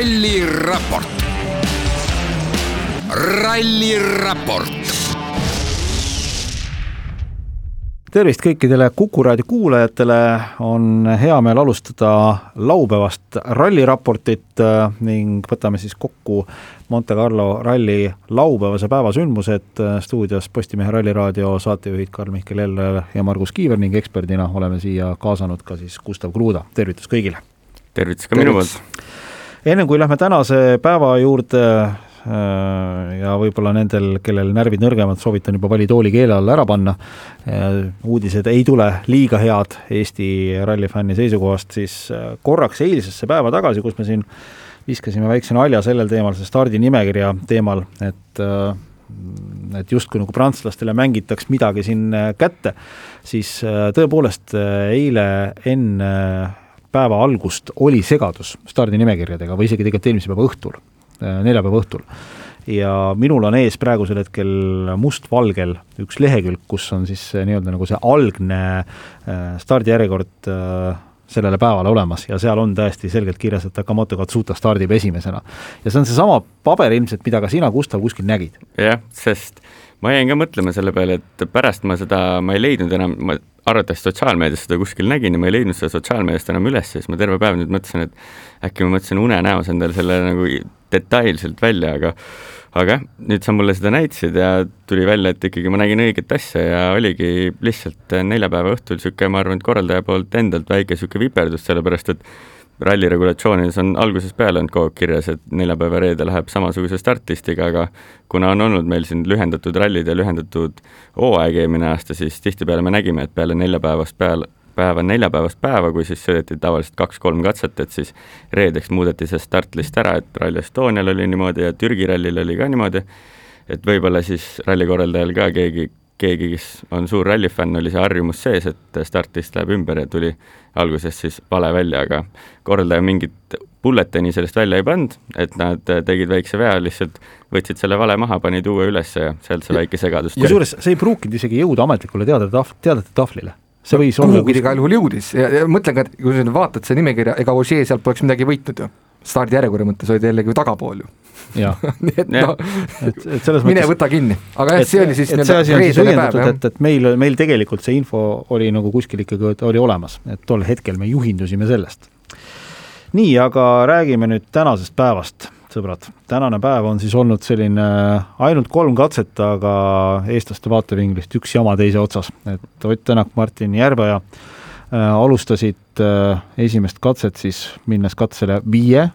ralliraport ralliraport tervist kõikidele Kuku raadio kuulajatele, on hea meel alustada laupäevast ralliraportit äh, ning võtame siis kokku Monte Carlo ralli laupäevase päeva sündmused. Äh, stuudios Postimehe Ralliraadio saatejuhid Karl-Mihkel Eller ja Margus Kiiver ning eksperdina oleme siia kaasanud ka siis Gustav Kruuda, tervitus kõigile! tervitus ka minu poolt! Enne kui lähme tänase päeva juurde, Äh, ja võib-olla nendel, kellel närvid nõrgemad, soovitan juba valitooli keele alla ära panna. Äh, uudised ei tule liiga head Eesti rallifänni seisukohast, siis äh, korraks eilsesse päeva tagasi, kus me siin viskasime väikse nalja sellel teemal, see stardinimekirja teemal, et et justkui nagu prantslastele mängitaks midagi siin kätte, siis tõepoolest eile enne päeva algust oli segadus stardinimekirjadega või isegi tegelikult eelmise päeva õhtul Äh, neljapäeva õhtul. ja minul on ees praegusel hetkel mustvalgel üks lehekülg, kus on siis nii-öelda nagu see algne äh, stardijärjekord äh, sellele päevale olemas ja seal on täiesti selgelt kirjas, et Akamoto Katsuta stardib esimesena. ja see on seesama paber ilmselt, mida ka sina, Gustav, kuskil nägid. jah, sest ma jäin ka mõtlema selle peale, et pärast ma seda, ma ei leidnud enam, ma arvatavasti sotsiaalmeedias seda kuskil nägin ja ma ei leidnud seda sotsiaalmeediast enam üles, siis ma terve päev nüüd mõtlesin, et äkki ma mõtlesin unenäos endale selle nagu detailselt välja, aga aga jah, nüüd sa mulle seda näitasid ja tuli välja, et ikkagi ma nägin õiget asja ja oligi lihtsalt neljapäeva õhtul niisugune, ma arvan, et korraldaja poolt endalt väike niisugune viperdus, sellepärast et ralli regulatsioonides on algusest peale olnud kogu aeg kirjas, et neljapäeva reede läheb samasuguse startlistiga, aga kuna on olnud meil siin lühendatud rallid ja lühendatud hooaeg eelmine aasta, siis tihtipeale me nägime, et peale neljapäevast peale, päeva, neljapäevast päeva, kui siis sõideti tavaliselt kaks-kolm katset, et siis reedeks muudeti see startlist ära, et Rally Estonial oli niimoodi ja Türgi rallil oli ka niimoodi, et võib-olla siis rallikorraldajal ka keegi keegi, kes on suur rallifänn, oli see harjumus sees, et startist läheb ümber ja tuli alguses siis vale välja, aga korraldaja mingit bulletini sellest välja ei pannud, et nad tegid väikse vea, lihtsalt võtsid selle vale maha, panid uue üles ja sealt see väike segadus tuli. kusjuures see ei pruukinud isegi jõuda ametlikule teadete tahv-, teadete tahvlile see võis olla kuhugi igal juhul jõudis ja, ja mõtlen ka, et kui sa nüüd vaatad seda nimekirja, ega Ožee sealt poleks midagi võitnud ju. Stardijärjekorra mõttes olid jällegi tagapool ju nii et noh, mine võta kinni, aga jah, see oli siis nii-öelda reedene päev, jah. et, et meil, meil tegelikult see info oli nagu kuskil ikkagi, oli olemas, et tol hetkel me juhindusime sellest. nii, aga räägime nüüd tänasest päevast, sõbrad. tänane päev on siis olnud selline ainult kolm katset, aga eestlaste vaatevinklist üks jama teise otsas, et Ott Tänak, Martin Järveoja äh, alustasid äh, esimest katset siis minnes katsele viie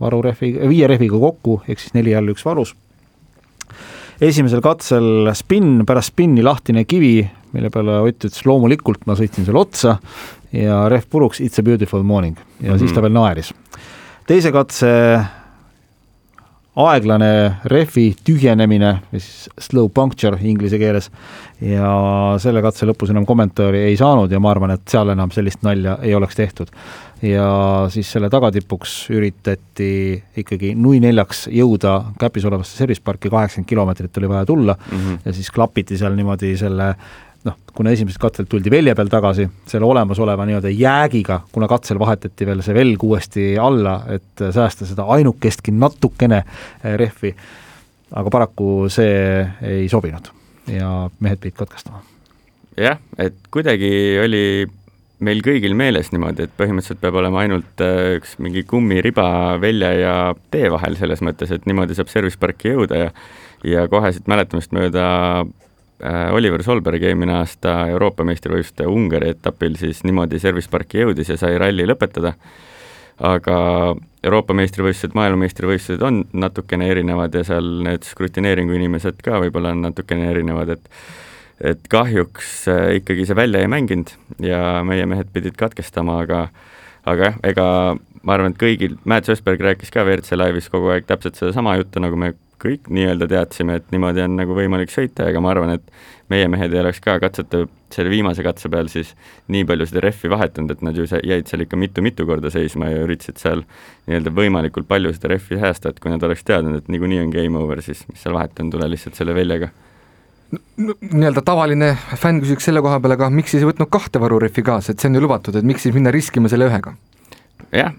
varurehvi, viie rehviga kokku, ehk siis neli all, üks varus. esimesel katsel spinn, pärast spinni lahtine kivi, mille peale Ott ütles loomulikult ma sõitsin selle otsa ja rehv puruks, it's a beautiful morning ja mm -hmm. siis ta veel naeris. teise katse aeglane rehvi tühjenemine siis slow puncture inglise keeles. Ja selle katse lõpus enam kommentaari ei saanud ja ma arvan, et seal enam sellist nalja ei oleks tehtud. Ja siis selle tagatipuks üritati ikkagi nui neljaks jõuda Käpis olevasse service parki, kaheksakümmend kilomeetrit oli vaja tulla. Mm -hmm. ja siis klapiti seal niimoodi selle noh, kuna esimesest katselt tuldi velje peal tagasi, selle olemasoleva nii-öelda jäägiga, kuna katsel vahetati veel see velg uuesti alla, et säästa seda ainukestki natukene eh, rehvi, aga paraku see ei sobinud ja mehed pidid katkestama. jah, et kuidagi oli meil kõigil meeles niimoodi, et põhimõtteliselt peab olema ainult äh, üks mingi kummiriba välja ja tee vahel selles mõttes, et niimoodi saab service parki jõuda ja ja kohe siit mäletamist mööda Oliver Solberg eelmine aasta Euroopa meistrivõistluste Ungari etapil siis niimoodi service parki jõudis ja sai ralli lõpetada, aga Euroopa meistrivõistlused, maailmameistrivõistlused on natukene erinevad ja seal need skrutineeringu inimesed ka võib-olla on natukene erinevad, et et kahjuks äh, ikkagi see välja ei mänginud ja meie mehed pidid katkestama, aga aga jah, ega ma arvan, et kõigil, Märt Sösberg rääkis ka WRC laivis kogu aeg täpselt sedasama juttu, nagu me kõik nii-öelda teadsime, et niimoodi on nagu võimalik sõita, ega ma arvan, et meie mehed ei oleks ka katsete, selle viimase katse peal siis nii palju seda rehvi vahetanud, et nad ju jäid seal ikka mitu-mitu korda seisma ja üritasid seal nii-öelda võimalikult palju seda rehvi säästa, et kui nad oleks teadnud, et niikuinii on game over, siis mis seal vahet on, tule lihtsalt selle veljaga nii-öelda tavaline fänn küsiks selle koha peale ka, miks siis ei võtnud kahte varurehvi kaasa, et see on ju lubatud, et miks siis minna riskima selle ühega? jah,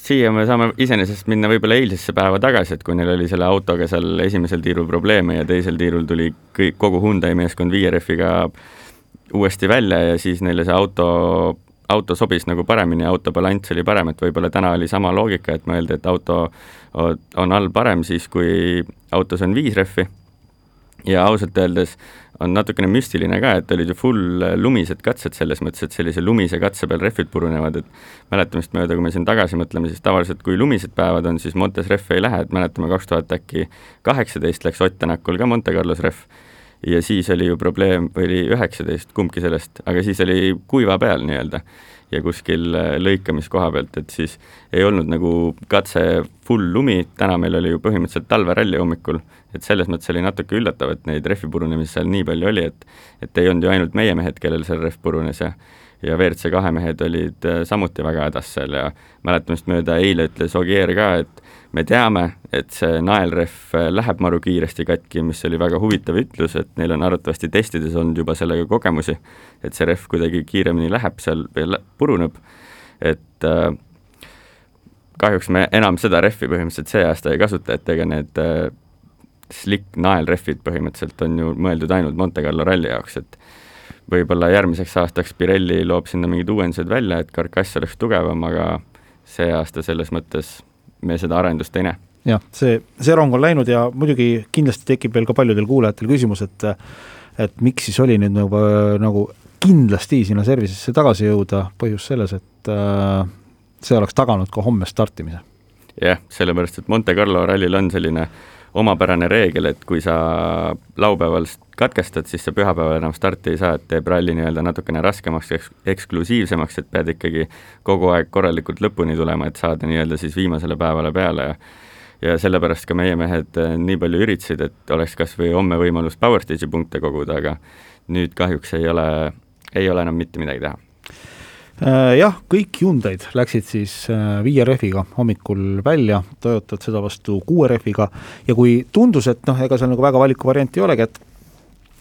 siia me saame iseenesest minna võib-olla eilsesse päeva tagasi, et kui neil oli selle autoga seal esimesel tiirul probleeme ja teisel tiirul tuli kõik, kogu Hyundai meeskond rehviga uuesti välja ja siis neile see auto, auto sobis nagu paremini, auto balanss oli parem, et võib-olla täna oli sama loogika, et mõeldi, et auto on all parem siis, kui autos on viis rehvi ja ausalt öeldes on natukene müstiline ka, et olid ju full lumised katsed selles mõttes, et sellise lumise katse peal rehvid purunevad, et mäletamist mööda, kui me siin tagasi mõtleme, siis tavaliselt kui lumised päevad on, siis Montes rehve ei lähe, et mäletame kaks tuhat äkki kaheksateist läks Ott Tänakul ka Monte Carlos rehv ja siis oli ju probleem, või oli üheksateist, kumbki sellest, aga siis oli kuiva peal nii-öelda ja kuskil äh, lõikamiskoha pealt, et siis ei olnud nagu katse full lumi, täna meil oli ju põhimõtteliselt talveralli hommikul, et selles mõttes oli natuke üllatav, et neid rehvi purunemisi seal nii palju oli, et et ei olnud ju ainult meie mehed, kellel seal rehv purunes ja ja WRC kahe mehed olid äh, samuti väga hädas seal ja mäletamist mööda eile ütles Ogier ka, et me teame, et see naelrehv läheb maru kiiresti katki, mis oli väga huvitav ütlus, et neil on arvatavasti testides olnud juba sellega kogemusi, et see rehv kuidagi kiiremini läheb seal või puruneb, et äh, kahjuks me enam seda rehvi põhimõtteliselt see aasta ei kasuta, et ega need äh, slick naelrehvid põhimõtteliselt on ju mõeldud ainult Monte Carlo ralli jaoks, et võib-olla järgmiseks aastaks Pirelli loob sinna mingid uuendused välja, et karkass oleks tugevam, aga see aasta selles mõttes me seda arendust ei näe. jah, see, see rong on läinud ja muidugi kindlasti tekib veel ka paljudel kuulajatel küsimus, et et miks siis oli nüüd nagu, nagu kindlasti sinna service'isse tagasi jõuda, põhjus selles, et äh, see oleks taganud ka homme startimise. jah, sellepärast et Monte Carlo rallil on selline omapärane reegel, et kui sa laupäeval katkestad, siis sa pühapäeval enam starti ei saa, et teeb ralli nii-öelda natukene raskemaks, eks-, eksklusiivsemaks, et pead ikkagi kogu aeg korralikult lõpuni tulema, et saada nii-öelda siis viimasele päevale peale. Ja ja sellepärast ka meie mehed eh, nii palju üritasid, et oleks kas või homme võimalus Power Stage'i punkte koguda, aga nüüd kahjuks ei ole, ei ole enam mitte midagi teha jah, kõik Hyundai'd läksid siis äh, viie rehviga hommikul välja, Toyotad sedavastu kuue rehviga. Ja kui tundus, et noh, ega seal nagu väga valikuvarianti ei olegi, et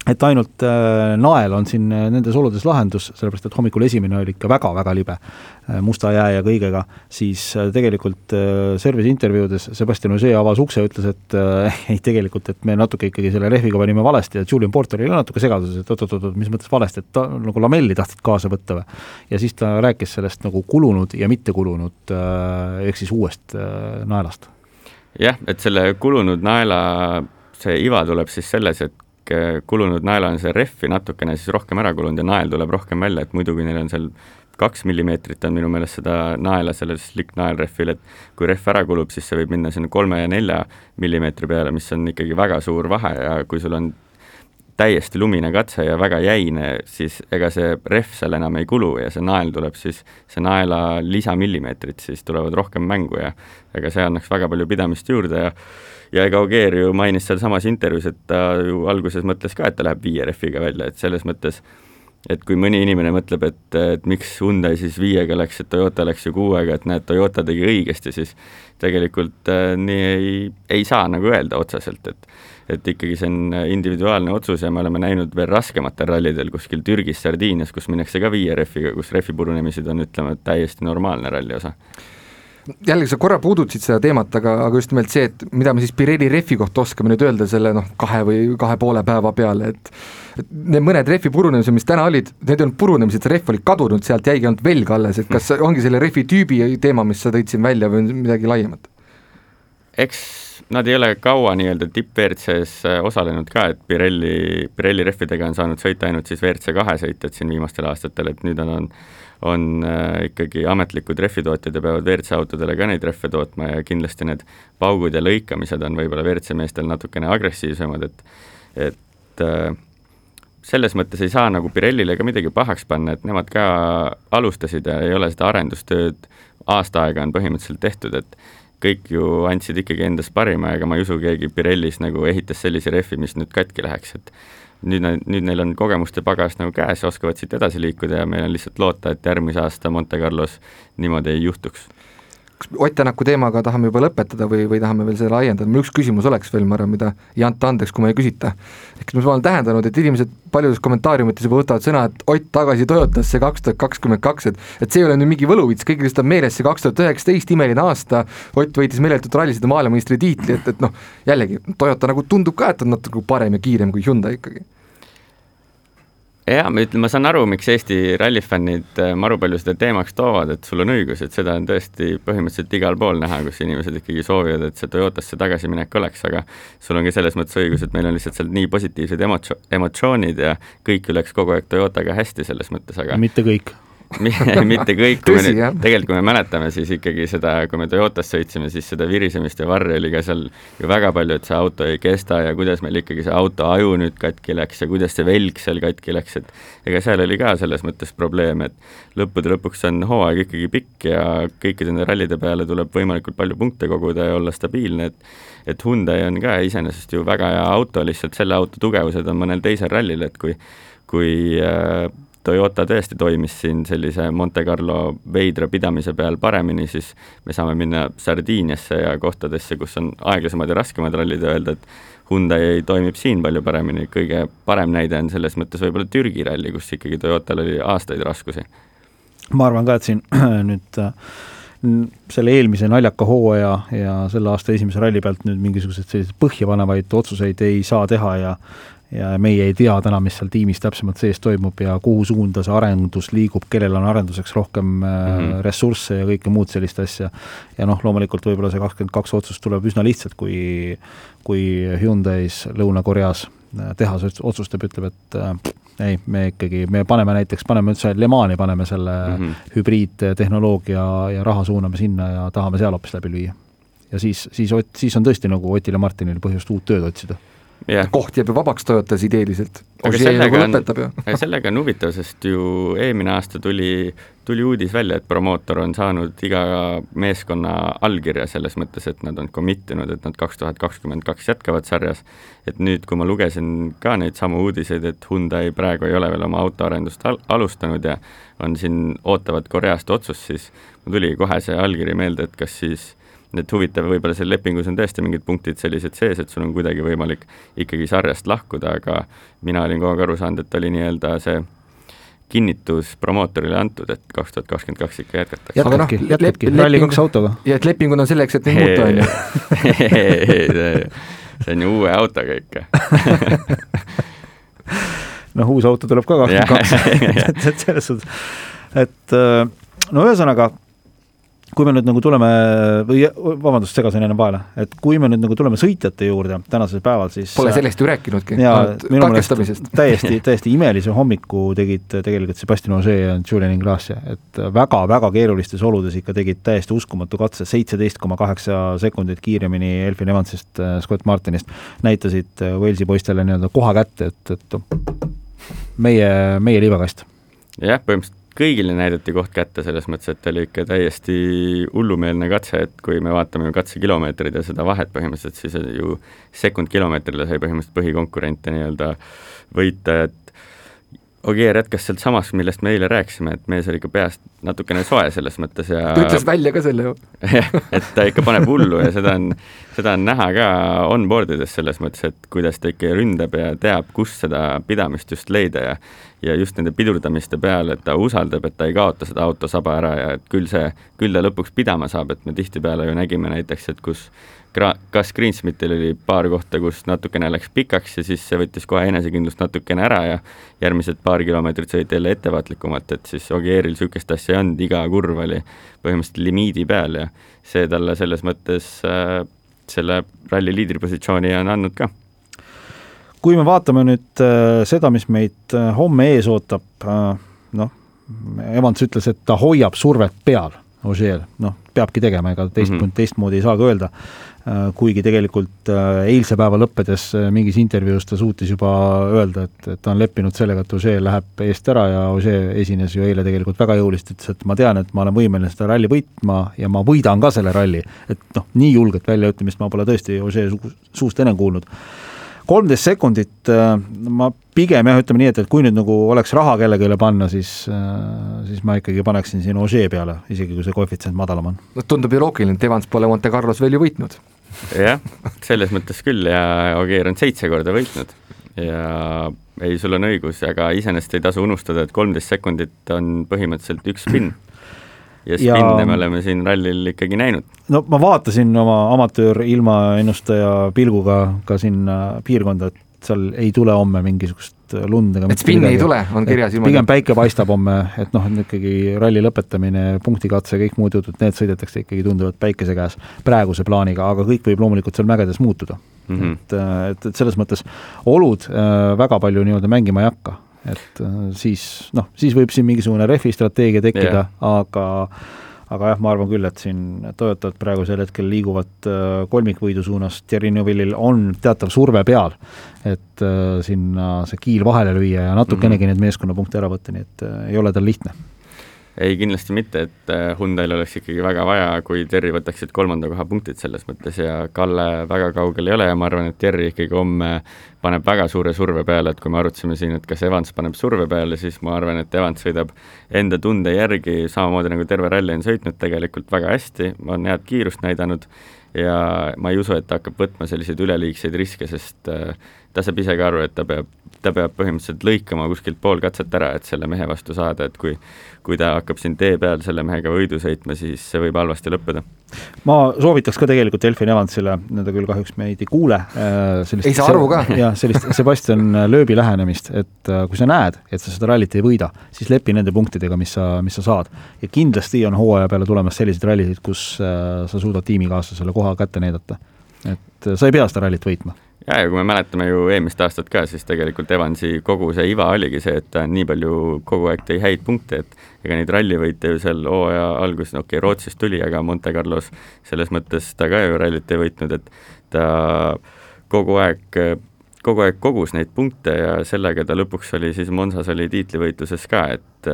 et ainult äh, nael on siin äh, nendes oludes lahendus, sellepärast et hommikul esimene oli ikka väga-väga libe äh, musta jää ja kõigega, siis tegelikult äh, service intervjuudes Sebastian Ogier avas ukse ja ütles, et ei tegelikult, et me natuke ikkagi selle rehviga panime valesti ja Julian Porter oli natuke segaduses, et oot-oot-oot, mis mõttes valesti, et ta nagu lamelli tahtsid kaasa võtta või. ja siis ta rääkis sellest nagu kulunud ja mitte kulunud äh, ehk siis uuest naelast. jah, et selle kulunud naela see iva tuleb siis selles, et kulunud naela on see rehvi natukene siis rohkem ära kulunud ja nael tuleb rohkem välja, et muidu kui neil on seal kaks millimeetrit on minu meelest seda naela sellel slick naelrehvil, et kui rehv ära kulub, siis see võib minna sinna kolme ja nelja millimeetri peale, mis on ikkagi väga suur vahe ja kui sul on täiesti lumine katse ja väga jäine, siis ega see rehv seal enam ei kulu ja see nael tuleb siis, see naela lisamillimeetrid siis tulevad rohkem mängu ja ega see annaks väga palju pidamist juurde ja ja ega Ogier ju mainis sealsamas intervjuus, et ta ju alguses mõtles ka, et ta läheb viie rehviga välja, et selles mõttes et kui mõni inimene mõtleb, et, et miks Hyundai siis viiega läks, et Toyota läks ju kuuega, et näed, Toyota tegi õigesti, siis tegelikult äh, nii ei, ei saa nagu öelda otseselt, et et ikkagi see on individuaalne otsus ja me oleme näinud veel raskematel rallidel kuskil Türgis, Sardiinias, kus minnakse ka viie rehviga, kus rehvi purunemised on, ütleme, täiesti normaalne ralli osa jällegi sa korra puudutasid seda teemat, aga, aga just nimelt see, et mida me siis Pirelli rehvi kohta oskame nüüd öelda selle noh, kahe või kahe poole päeva peale, et et need mõned rehvi purunemised, mis täna olid, need ei olnud purunemised, see rehv oli kadunud, sealt jäigi ainult velg alles, et kas ongi selle rehvi tüübi teema, mis sa tõid siin välja või midagi laiemat? eks nad ei ole kaua nii-öelda tipp-WRC-s äh, osalenud ka, et Pirelli, Pirelli rehvidega on saanud sõita ainult siis WRC kahe sõitjad siin viimastel aastatel, et nüüd on, on on äh, ikkagi ametlikud rehvitootjad ja peavad WRC autodele ka neid rehve tootma ja kindlasti need paugud ja lõikamised on võib-olla WRC meestel natukene agressiivsemad, et et äh, selles mõttes ei saa nagu Pirellile ka midagi pahaks panna, et nemad ka alustasid ja ei ole seda arendustööd aasta aega on põhimõtteliselt tehtud, et kõik ju andsid ikkagi endast parima, ega ma ei usu, keegi Pirellis nagu ehitas sellise rehvi, mis nüüd katki läheks, et nüüd, nüüd neil on kogemuste pagas nagu käes ja oskavad siit edasi liikuda ja meil on lihtsalt loota, et järgmise aasta Monte Carlos niimoodi ei juhtuks. Kas Ott Tänaku teemaga tahame juba lõpetada või, või tahame veel seda laiendada, mul üks küsimus oleks veel, ma arvan, mida ei anta andeks, kui ma ei küsita. ehk ma olen tähendanud, et inimesed paljudes kommentaariumites juba võtavad sõna, et Ott tagasi Toyotasse kaks tuhat kakskümmend kaks, et et see ei ole nüüd mingi võluvits, kõigil lihtsalt on meeles see kaks tuhat üheksateist, imeline aasta, Ott võitis meeletult rallisõidu maailmameistritiitli, et, et noh, jällegi, Toyota nagu tundub ka, et on natuke parem ja kiirem kui Hyundai ikkagi jaa, ma ütlen, ma saan aru, miks Eesti rallifännid äh, maru palju seda teemaks toovad, et sul on õigus, et seda on tõesti põhimõtteliselt igal pool näha, kus inimesed ikkagi soovivad, et see Toyotasse tagasiminek oleks, aga sul on ka selles mõttes õigus, et meil on lihtsalt seal nii positiivsed emotsioon, emotsioonid ja kõik läks kogu aeg Toyotaga hästi selles mõttes, aga mitte kõik mitte kõik, kui me nüüd, tegelikult kui me mäletame, siis ikkagi seda, kui me Toyotas sõitsime, siis seda virisemist ja varri oli ka seal ju väga palju, et see auto ei kesta ja kuidas meil ikkagi see auto aju nüüd katki läks ja kuidas see velg seal katki läks, et ega seal oli ka selles mõttes probleem, et lõppude lõpuks on hooaeg ikkagi pikk ja kõikide nende rallide peale tuleb võimalikult palju punkte koguda ja olla stabiilne, et et Hyundai on ka iseenesest ju väga hea auto, lihtsalt selle auto tugevused on mõnel teisel rallil, et kui kui äh, Toyota tõesti toimis siin sellise Monte Carlo veidra pidamise peal paremini, siis me saame minna Sardiiniasse ja kohtadesse, kus on aeglasemad ja raskemad rallid ja öelda, et Hyundai toimib siin palju paremini, kõige parem näide on selles mõttes võib-olla Türgi ralli, kus ikkagi Toyotal oli aastaid raskusi. ma arvan ka, et siin nüüd äh, selle eelmise naljaka hooaja ja selle aasta esimese ralli pealt nüüd mingisuguseid selliseid põhjapanevaid otsuseid ei saa teha ja ja meie ei tea täna, mis seal tiimis täpsemalt sees toimub ja kuhu suunda see arendus liigub, kellel on arenduseks rohkem mm -hmm. ressursse ja kõike muud sellist asja. ja noh, loomulikult võib-olla see kakskümmend kaks otsust tuleb üsna lihtsalt, kui, kui Hyundai's Lõuna-Koreas äh, tehas otsustab, ütleb, et äh, ei, me ikkagi, me paneme näiteks, paneme üldse Le Mani, paneme selle mm -hmm. hübriidtehnoloogia ja raha suuname sinna ja tahame seal hoopis läbi lüüa. ja siis, siis, siis on tõesti nagu Otil ja Martinil põhjust uut tööd otsida yeah.. koht jääb ju vabaks Toyotas ideeliselt. aga sellega on, sellega on huvitav, sest ju eelmine aasta tuli, tuli uudis välja, et promootor on saanud iga meeskonna allkirja selles mõttes, et nad on commit inud, et nad kaks tuhat kakskümmend kaks jätkavad sarjas. et nüüd, kui ma lugesin ka neid samu uudiseid, et Hyundai praegu ei ole veel oma autoarendust al alustanud ja on siin, ootavad Koreast otsust, siis mul tuli kohe see allkiri meelde, et kas siis et huvitav, võib-olla seal lepingus on tõesti mingid punktid sellised sees, et sul on kuidagi võimalik ikkagi sarjast lahkuda, aga mina olin kogu aeg aru saanud, et oli nii-öelda see kinnitus promootorile antud, et kaks tuhat kakskümmend kaks ikka jätkatakse. jätkabki no,, jätkabki, Rally kaks autoga. ja et lepingud on selleks, et neid muuta, on ju. see on ju uue autoga ikka noh, uus auto tuleb ka kakskümmend kaks, et, et selles suhtes, et äh, no ühesõnaga, kui me nüüd nagu tuleme, või vabandust, segasin enne vahele, et kui me nüüd nagu tuleme sõitjate juurde tänasel päeval, siis Pole sellest ju rääkinudki, minu meelest täiesti, täiesti imelise hommiku tegid tegelikult Sebastian Ogier ja Julian Ingrassia, et väga-väga keerulistes oludes ikka tegid täiesti uskumatu katse, seitseteist koma kaheksa sekundit kiiremini Elfin Evansist, äh, Scott Martinist, näitasid äh, Walesi poistele nii-öelda koha kätte, et, et meie, meie liivakast. jah, põhimõtteliselt kõigile näidati koht kätte, selles mõttes, et oli ikka täiesti hullumeelne katse, et kui me vaatame ju katsekilomeetreid ja seda vahet põhimõtteliselt, siis ju sekund kilomeetrile sai põhimõtteliselt põhikonkurente nii-öelda võita, et Ogier jätkas sealt samast, millest me eile rääkisime, et mees oli ikka peast natukene soe selles mõttes ja ta ütles välja ka selle ju et ta ikka paneb hullu ja seda on, seda on näha ka on-board ides selles mõttes, et kuidas ta ikka ründab ja teab, kus seda pidamist just leida ja ja just nende pidurdamiste peale, et ta usaldab, et ta ei kaota seda auto saba ära ja et küll see, küll ta lõpuks pidama saab, et me tihtipeale ju nägime näiteks, et kus Gra-, kas Greensmithil oli paar kohta, kus natukene läks pikaks ja siis see võttis kohe enesekindlust natukene ära ja järgmised paar kilomeetrit sõiti jälle ettevaatlikumalt, et siis Ogieril niisugust asja ei olnud, iga kurv oli põhimõtteliselt limiidi peal ja see talle selles mõttes äh, selle ralli liidripositsiooni on andnud ka kui me vaatame nüüd äh, seda, mis meid äh, homme ees ootab äh,, noh, Evans ütles, et ta hoiab survet peal, Ožeel, noh, peabki tegema, ega teist mm, -hmm. teistmoodi ei saa ka öelda kuigi tegelikult eilse päeva lõppedes mingis intervjuus ta suutis juba öelda, et, et ta on leppinud sellega, et Ožee läheb eest ära ja Ožee esines ju eile tegelikult väga jõuliselt, ütles, et ma tean, et ma olen võimeline seda ralli võitma ja ma võidan ka selle ralli. et noh, nii julget väljaütlemist ma pole tõesti Ožee suust enne kuulnud kolmteist sekundit ma pigem jah, ütleme nii, et, et kui nüüd nagu oleks raha kellelegi panna, siis, siis ma ikkagi paneksin siin Ožee peale, isegi kui see koefitsient madalam on. no tundub ju loogiline, et Evans pole Monte Carlos veel ju võitnud. jah, selles mõttes küll ja Ogier on seitse korda võitnud ja ei, sul on õigus, aga iseenesest ei tasu unustada, et kolmteist sekundit on põhimõtteliselt üks spinn ja spinne ja... me oleme siin rallil ikkagi näinud. no ma vaatasin oma amatöör ilmaennustaja pilguga ka sinna piirkonda, et seal ei tule homme mingisugust lund ega et spinni ei tule, on kirjas ilma pigem päike paistab homme, et noh, ikkagi ralli lõpetamine, punktikatse, kõik muud jutud, need sõidetakse ikkagi tunduvalt päikese käes praeguse plaaniga, aga kõik võib loomulikult seal mägedes muutuda mm. -hmm. et, et, et selles mõttes olud äh, väga palju nii-öelda mängima ei hakka, et äh, siis noh, siis võib siin mingisugune rehvi strateegia tekkida yeah., aga aga jah, ma arvan küll, et siin Toyotad praegusel hetkel liiguvad äh, kolmikvõidu suunas, Thierry Neuvillil on teatav surve peal, et äh, sinna see kiil vahele lüüa ja natukenegi mm -hmm. neid meeskonnapunkte ära võtta, nii et ei ole tal lihtne ei, kindlasti mitte, et äh, Hyundai'l oleks ikkagi väga vaja, kui Terri võtaksid kolmanda koha punktid selles mõttes ja Kalle väga kaugel ei ole ja ma arvan, et Terri ikkagi homme paneb väga suure surve peale, et kui me arutasime siin, et kas Evans paneb surve peale, siis ma arvan, et Evans sõidab enda tunde järgi, samamoodi nagu terve ralli on sõitnud tegelikult väga hästi, on head kiirust näidanud ja ma ei usu, et ta hakkab võtma selliseid üleliigseid riske, sest äh, ta saab ise ka aru, et ta peab, ta peab põhimõtteliselt lõikama kuskilt pool katset ära, et selle mehe vastu saada, et kui kui ta hakkab siin tee peal selle mehega võidu sõitma, siis see võib halvasti lõppeda. ma soovitaks ka tegelikult Elfin Evansile, ta küll kahjuks meid ei kuule äh,, sellist ei saa aru ka? jah, sellist Sebastian Lööbi lähenemist, et äh, kui sa näed, et sa seda rallit ei võida, siis lepi nende punktidega, mis sa, mis sa saad. ja kindlasti on hooaja peale tulemas selliseid rallisid, kus äh, sa suudad tiimikaaslasele koha kätte näidata. et sa ei pea seda rallit võitma ja, ja kui me mäletame ju eelmist aastat ka, siis tegelikult Evansi kogu see iva oligi see, et ta nii palju kogu aeg tõi häid punkte, et ega neid rallivõite ju seal hooaja alguses, no okei okay,, Rootsist tuli, aga Monte Carlos selles mõttes ta ka ju rallit ei võitnud, et ta kogu aeg, kogu aeg kogus neid punkte ja sellega ta lõpuks oli siis Monsas oli tiitlivõitluses ka, et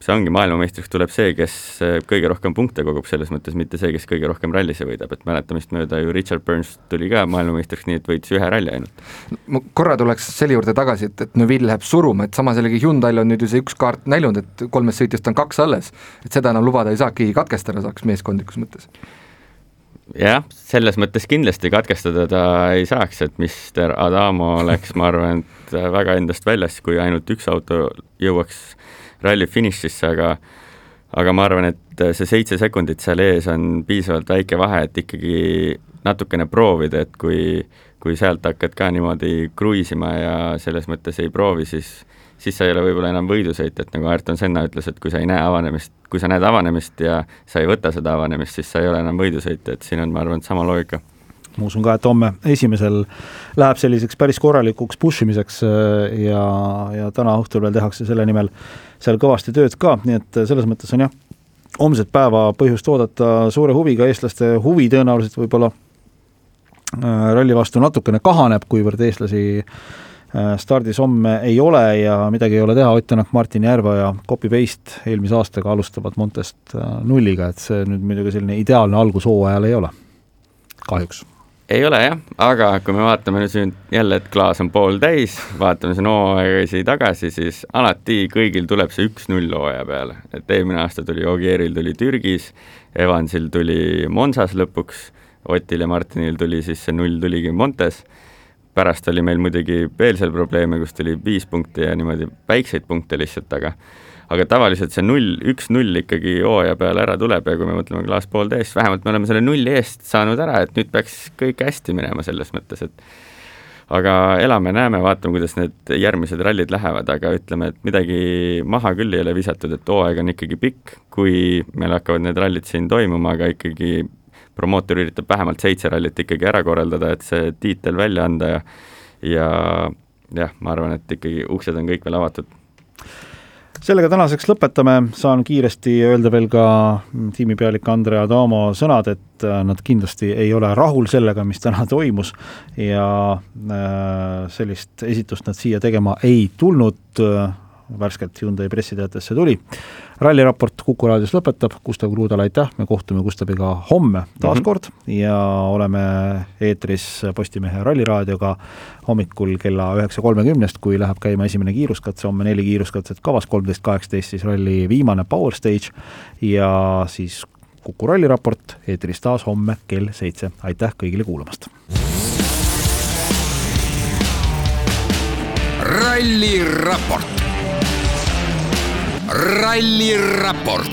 see ongi, maailmameistriks tuleb see, kes eh, kõige rohkem punkte kogub, selles mõttes mitte see, kes kõige rohkem rallisse võidab, et mäletamist mööda ju Richard Burns tuli ka maailmameistriks nii, et võitis ühe ralli ainult. ma korra tuleks selle juurde tagasi, et, et Neville läheb suruma, et samas jällegi Hyundai'l on nüüd ju see üks kaart näinud, et kolmest sõitjast on kaks alles, et seda enam lubada ei saa, keegi katkestada saaks meeskondlikus mõttes jah, selles mõttes kindlasti katkestada ta ei saaks, et Mister Adamo oleks, ma arvan, et väga endast väljas, kui ainult üks auto jõuaks ralli finišisse, aga aga ma arvan, et see seitse sekundit seal ees on piisavalt väike vahe, et ikkagi natukene proovida, et kui, kui sealt hakkad ka niimoodi kruiisima ja selles mõttes ei proovi, siis siis sa ei ole võib-olla enam võidusõitja, et nagu Ayrton Senna ütles, et kui sa ei näe avanemist, kui sa näed avanemist ja sa ei võta seda avanemist, siis sa ei ole enam võidusõitja, et siin on, ma arvan, sama loogika ma usun ka, et homme esimesel läheb selliseks päris korralikuks push imiseks äh, ja, ja täna õhtul veel tehakse selle nimel seal kõvasti tööd ka, nii et selles mõttes on jah, homset päeva põhjust oodata suure huviga, eestlaste huvi tõenäoliselt võib-olla äh, ralli vastu natukene kahaneb, kuivõrd eestlasi äh, stardis homme ei ole ja midagi ei ole teha, Ott Tänak, Martin Järva ja copy-paste eelmise aastaga alustavad Montest nulliga, et see nüüd muidugi selline ideaalne algus hooajal ei ole, kahjuks ei ole jah, aga kui me vaatame nüüd siin jälle, et klaas on pooltäis, vaatame siin hooaegasi tagasi, siis alati kõigil tuleb see üks-null hooaja peale, et eelmine aasta tuli Ogieril tuli Türgis, Evansil tuli Monsas lõpuks, Otil ja Martinil tuli siis see null tuligi Montes, pärast oli meil muidugi veel seal probleeme, kus tuli viis punkti ja niimoodi väikseid punkte lihtsalt, aga aga tavaliselt see null, üks-null ikkagi hooaja peale ära tuleb ja kui me mõtleme klaas pooltäis, vähemalt me oleme selle nulli eest saanud ära, et nüüd peaks kõik hästi minema selles mõttes, et aga elame-näeme, vaatame, kuidas need järgmised rallid lähevad, aga ütleme, et midagi maha küll ei ole visatud, et hooaeg on ikkagi pikk, kui meil hakkavad need rallid siin toimuma, aga ikkagi promootor üritab vähemalt seitse rallit ikkagi ära korraldada, et see tiitel välja anda ja ja jah, ma arvan, et ikkagi uksed on kõik veel avatud sellega tänaseks lõpetame, saan kiiresti öelda veel ka tiimipealik Andre Adamo sõnad, et äh, nad kindlasti ei ole rahul sellega, mis täna toimus ja äh, sellist esitust nad siia tegema ei tulnud, värskelt Hyundai pressiteatesse tuli. ralliraport Kuku raadios lõpetab, Gustav Kruudale aitäh, me kohtume Gustaviga homme taas mm -hmm. kord ja oleme eetris Postimehe Ralliraadioga hommikul kella üheksa kolmekümnest, kui läheb käima esimene kiiruskatse, homme neli kiiruskatset kavas, kolmteist kaheksateist siis ralli viimane Power Stage ja siis Kuku ralliraport eetris taas homme kell seitse, aitäh kõigile kuulamast! ralliraport. Ralliraport